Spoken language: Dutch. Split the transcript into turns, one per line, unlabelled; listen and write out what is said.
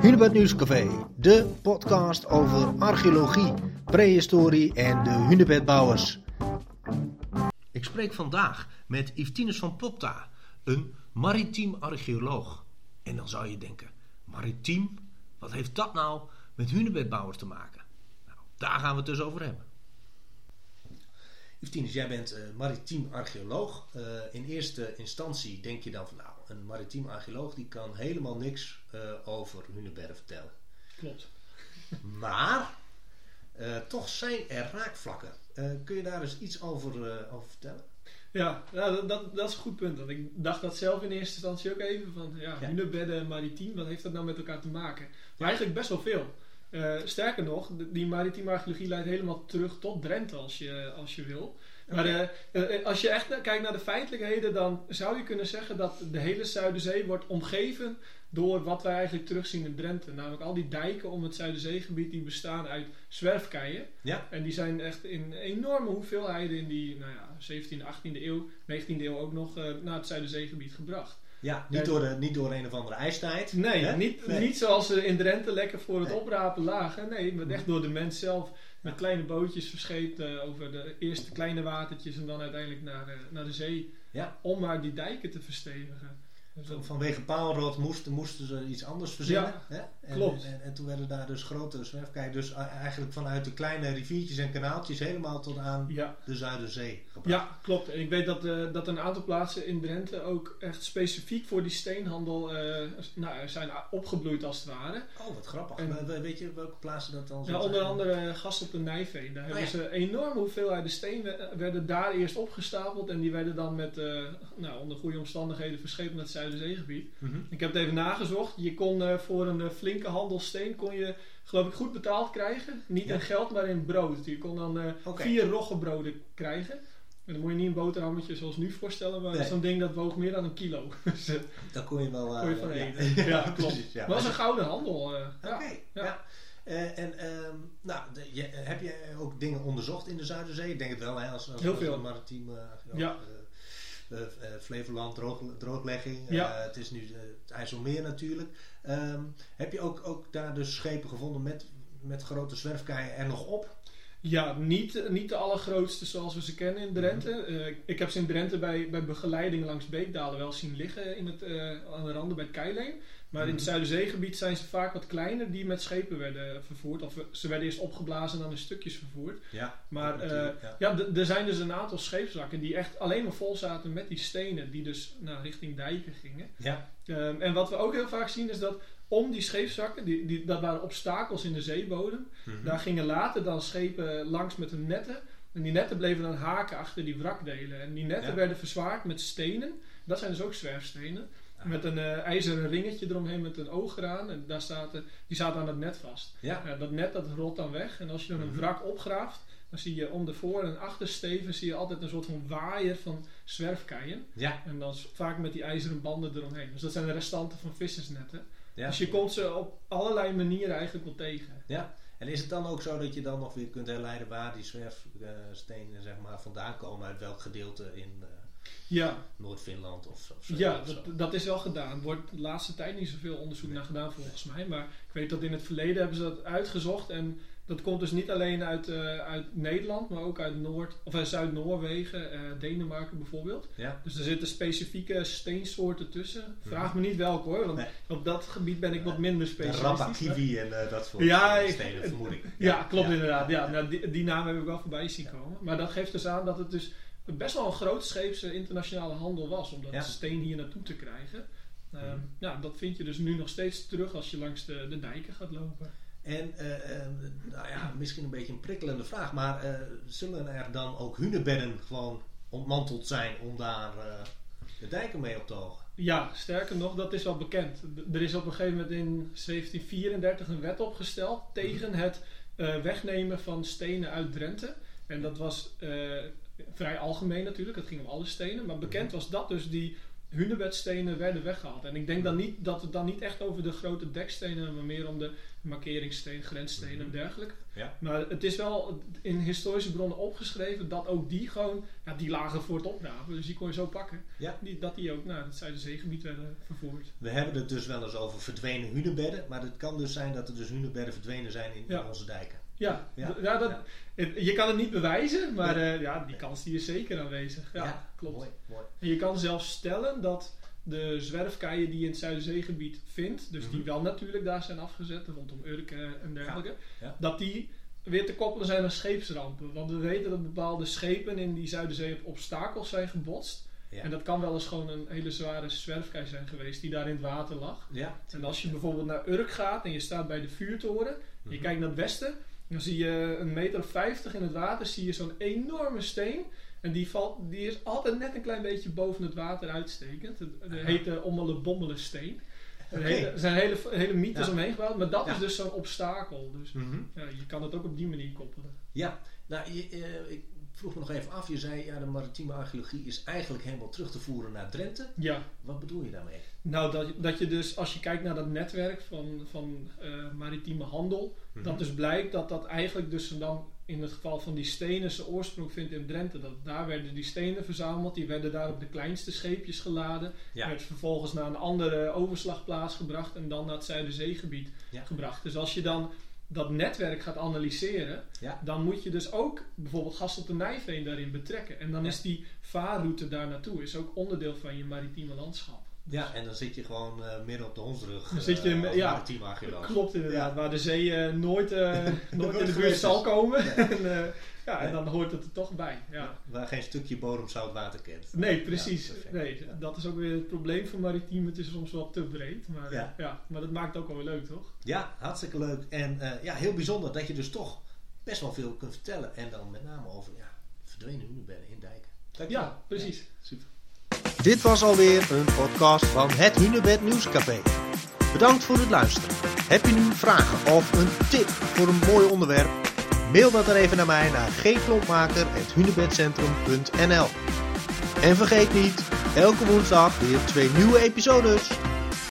Hunebed Nieuwscafé, de podcast over archeologie, prehistorie en de hunebedbouwers. Ik spreek vandaag met Yvtinus van Popta, een maritiem archeoloog. En dan zou je denken, maritiem, wat heeft dat nou met hunebedbouwers te maken? Nou, daar gaan we het dus over hebben. Yvtinus, jij bent uh, maritiem archeoloog. Uh, in eerste instantie denk je dan van nou, een maritiem archeoloog die kan helemaal niks uh, over Hunebedden vertellen.
Klopt.
Maar toch zijn er raakvlakken. kun je daar eens iets over, over vertellen?
Ja, dat, dat, is een goed punt. Want ik dacht dat zelf in eerste instantie ook even van ja, ja. Hunebedden en maritiem, wat heeft dat nou met elkaar te maken? Maar eigenlijk best wel veel. Sterker nog, die maritieme archeologie leidt helemaal terug tot Drenthe als je, als je wil. Maar uh, uh, als je echt kijkt naar de feitelijkheden, dan zou je kunnen zeggen dat de hele Zuiderzee wordt omgeven door wat wij eigenlijk terugzien in Drenthe. Namelijk al die dijken om het Zuiderzeegebied die bestaan uit zwerfkeien.
Ja.
En die zijn echt in enorme hoeveelheden in die nou ja, 17e, 18e eeuw, 19e eeuw ook nog naar het Zuiderzeegebied gebracht.
Ja, niet, door, de, niet door een of andere ijstijd.
Nee, niet, nee. niet zoals ze in Drenthe lekker voor het nee. oprapen lagen. Nee, maar echt door de mens zelf met kleine bootjes verscheept uh, over de eerste kleine watertjes en dan uiteindelijk naar, uh, naar de zee.
Ja.
Om maar die dijken te verstevigen.
Van, vanwege paalrot moesten, moesten ze iets anders verzinnen.
Ja,
hè? En,
klopt.
En, en, toen werden daar dus grotere zwerfkeien. Dus eigenlijk vanuit de kleine riviertjes en kanaaltjes helemaal tot aan
ja.
de Zuiderzee gebracht.
Ja, klopt. En ik weet dat, uh, dat een aantal plaatsen in Drenthe ook echt specifiek voor die steenhandel uh, nou, zijn opgebloeid als het ware.
Oh, wat grappig. En, weet je welke plaatsen dat dan
Ja, onder andere Gas op de Nijveen. Daar oh, hebben ze enorme hoeveelheden steen werden daar eerst opgestapeld. En die werden dan met uh, nou, onder goede omstandigheden verscheept naar het Zuiderzeegebied.
Mm -hmm.
Ik heb het even nagezocht. Je kon uh, voor een uh, flinke handel steen kon je geloof ik goed betaald krijgen. Niet
Ja.
in geld, maar in brood. Je kon dan
Oké.
vier roggebroden krijgen. En dan moet je niet een boterhammetje zoals nu voorstellen, maar
Nee.
zo'n ding dat woog meer dan een kilo. dus eh,
Daar kon je wel...
kon je
eh,
van eten. Ja, klopt.
precies, ja.
Maar het was een gouden handel. eh,
Oké,
ja.
Eh, en ehm, nou, de- je, heb je ook dingen onderzocht in de Zuiderzee? Ik denk het wel, hè, als, als,
Heel veel.
maritiem uh,
Ja.
Eh, eh, Flevoland, droog, drooglegging.
Ja.
Eh, het is nu het IJsselmeer natuurlijk. Ehm, heb je ook, ook daar dus schepen gevonden met, met grote zwerfkeien er nog op?
Ja, niet, niet de allergrootste zoals we ze kennen in Drenthe.
Mhm.
Eh, ik heb ze in Drenthe bij, bij begeleiding langs Beekdalen wel zien liggen in het, eh, aan de randen bij het Keileen. Maar in het
Mhm.
Zuiderzeegebied zijn ze vaak wat kleiner die met schepen werden vervoerd. Of eh, ze werden eerst opgeblazen en dan in stukjes vervoerd.
Ja,
Maar eh,
ja.
er zijn dus een aantal scheepswrakken die echt alleen maar vol zaten met die stenen. Die dus nou, richting dijken gingen.
Ja,
Ehm, en wat we ook heel vaak zien is dat om die scheepswrakken, die, die, dat waren obstakels in de zeebodem.
Mhm.
Daar gingen later dan schepen langs met hun netten. En die netten bleven dan haken achter die wrakdelen. En die netten
Ja.
werden verzwaard met stenen. Dat zijn dus ook zwerfstenen.
Ah.
Met een eh, ijzeren ringetje eromheen met een oog eraan. En daar zaten, die zaten aan het net vast.
ja.
Dat net dat rolt dan weg. En als je dan een
Mhm.
wrak opgraaft, dan zie je om de voor- en achtersteven zie je altijd een soort van waaier van zwerfkeien.
ja.
En dan vaak met die ijzeren banden eromheen. Dus dat zijn de restanten van vissersnetten.
Ja.
Dus je komt ze op allerlei manieren eigenlijk wel tegen.
Ja, en is het dan ook zo dat je dan nog weer kunt herleiden waar die zwerfstenen zeg maar, vandaan komen, uit welk gedeelte in eh,
Ja,
Noord-Finland of, of zo?
ja
of zo?
dat, dat is wel gedaan. Er wordt de laatste tijd niet zoveel onderzoek naar gedaan volgens mij. Maar ik weet dat in het verleden hebben ze dat uitgezocht. En dat komt dus niet alleen uit, eh, uit Nederland, maar ook uit Noord, of uit Zuid-Noorwegen, eh, Denemarken bijvoorbeeld.
Ja,
Dus er zitten specifieke steensoorten tussen. Vraag
Mhm.
me niet welke hoor, want
Nee.
op dat gebied ben ik wat minder specialistisch. Maar-
kiwi en eh, dat soort
Ja,
eh, stenen, vermoed ik.
Ja, klopt inderdaad. Ja, nou, die, die naam heb ik wel voorbij zien komen. Maar dat geeft dus aan dat het dus best wel een grootscheepse internationale handel was om dat steen hier naartoe te krijgen. Ehm,
Mhm.
Ja, dat vind je dus nu nog steeds terug als je langs de, de dijken gaat lopen.
En eh, eh, nou ja, misschien een beetje een prikkelende vraag, maar eh, zullen er dan ook hunebedden gewoon ontmanteld zijn om daar de dijken mee op te hogen?
Ja, sterker nog, dat is wel bekend. Er is op een gegeven moment in 1734 een wet opgesteld tegen het eh, wegnemen van stenen uit Drenthe. En dat was vrij algemeen natuurlijk, het ging om alle stenen. Maar bekend was dat dus die hunebedstenen werden weggehaald. En ik denk dan niet dat het dan niet echt over de grote dekstenen, maar meer om de markeringssteen, grensstenen en
Mhm.
dergelijke.
Ja.
Maar het is wel in historische bronnen opgeschreven dat ook die gewoon, ja, die lagen voor het opgraven. Dus die kon je zo pakken.
Ja.
Die, dat die ook naar het Zuiderzeegebied werden vervoerd.
We hebben het dus wel eens over verdwenen hunebedden. Maar het kan dus zijn dat er dus hunebedden verdwenen zijn in,
Ja.
in onze dijken.
Ja,
Ja.
dat,
Ja.
je kan het niet bewijzen, maar eh, ja, die kans die is zeker aanwezig. Ja,
Ja,
klopt.
Mooi, mooi.
En je kan zelfs stellen dat de zwerfkeien die je in het Zuiderzeegebied vindt, dus die
Mhm.
wel natuurlijk daar zijn afgezet, rondom Urk eh, en dergelijke, dat die weer te koppelen zijn aan scheepsrampen. Want we weten dat bepaalde schepen in die Zuiderzee op obstakels zijn gebotst.
Ja.
En dat kan wel eens gewoon een hele zware zwerfkei zijn geweest die daar in het water lag.
Ja.
En als je bijvoorbeeld naar Urk gaat en je staat bij de vuurtoren, en je
Mhm.
kijkt naar het westen, dan zie je een meter of vijftig in het water, zie je zo'n enorme steen. En die, valt, die is altijd net een klein beetje boven het water uitstekend. Het, het heet de Ommele steen. Er zijn hele, hele mythes
Ja.
omheen gebouwd, maar dat
Ja.
is dus zo'n obstakel. Dus
Mhm.
ja, je kan het ook op die manier koppelen.
Ja, nou, je, eh, ik vroeg me nog even af. Je zei, ja, de maritieme archeologie is eigenlijk helemaal terug te voeren naar Drenthe.
Ja,
Wat bedoel je daarmee?
nou dat, dat je dus als je kijkt naar dat netwerk van, van eh, maritieme handel,
Mhm.
dat dus blijkt dat dat eigenlijk dus dan in het geval van die stenen zijn oorsprong vindt in Drenthe. Dat daar werden die stenen verzameld, die werden daar op de kleinste scheepjes geladen.
Ja.
Werd vervolgens naar een andere overslagplaats gebracht en dan naar het Zuiderzeegebied
Ja.
gebracht. Dus als je dan dat netwerk gaat analyseren,
Ja.
dan moet je dus ook bijvoorbeeld gas op de Nijveen daarin betrekken. En dan
Ja.
is die vaarroute daar naartoe is ook onderdeel van je maritieme landschap.
Ja, en dan zit je gewoon eh, midden op de hondsrug.
Dan zit je
eh,
ja. Klopt inderdaad,
Ja.
waar de zee eh, nooit, nooit in de buurt zal komen.
Ja.
en, ja, en dan hoort het er toch bij. Ja.
Waar geen stukje bodemzout water kent.
Nee, precies. Nee. Dat is ook weer het probleem van maritiem. Het is soms wel te breed. Maar,
Ja.
ja. maar dat maakt het ook wel weer leuk, toch?
Ja, hartstikke leuk. En ja, heel bijzonder dat je dus toch best wel veel kunt vertellen. En dan met name over ja, verdwenen hunebedden in dijken. Dankjewel.
Ja, precies.
super.
Dit was alweer een podcast van het Hunebed Nieuwscafé. Bedankt voor het luisteren. Heb je nu vragen of een tip voor een mooi onderwerp? Mail dat dan even naar mij naar gklompmaker.hunebedcentrum.nl En vergeet niet, elke woensdag weer twee nieuwe episodes.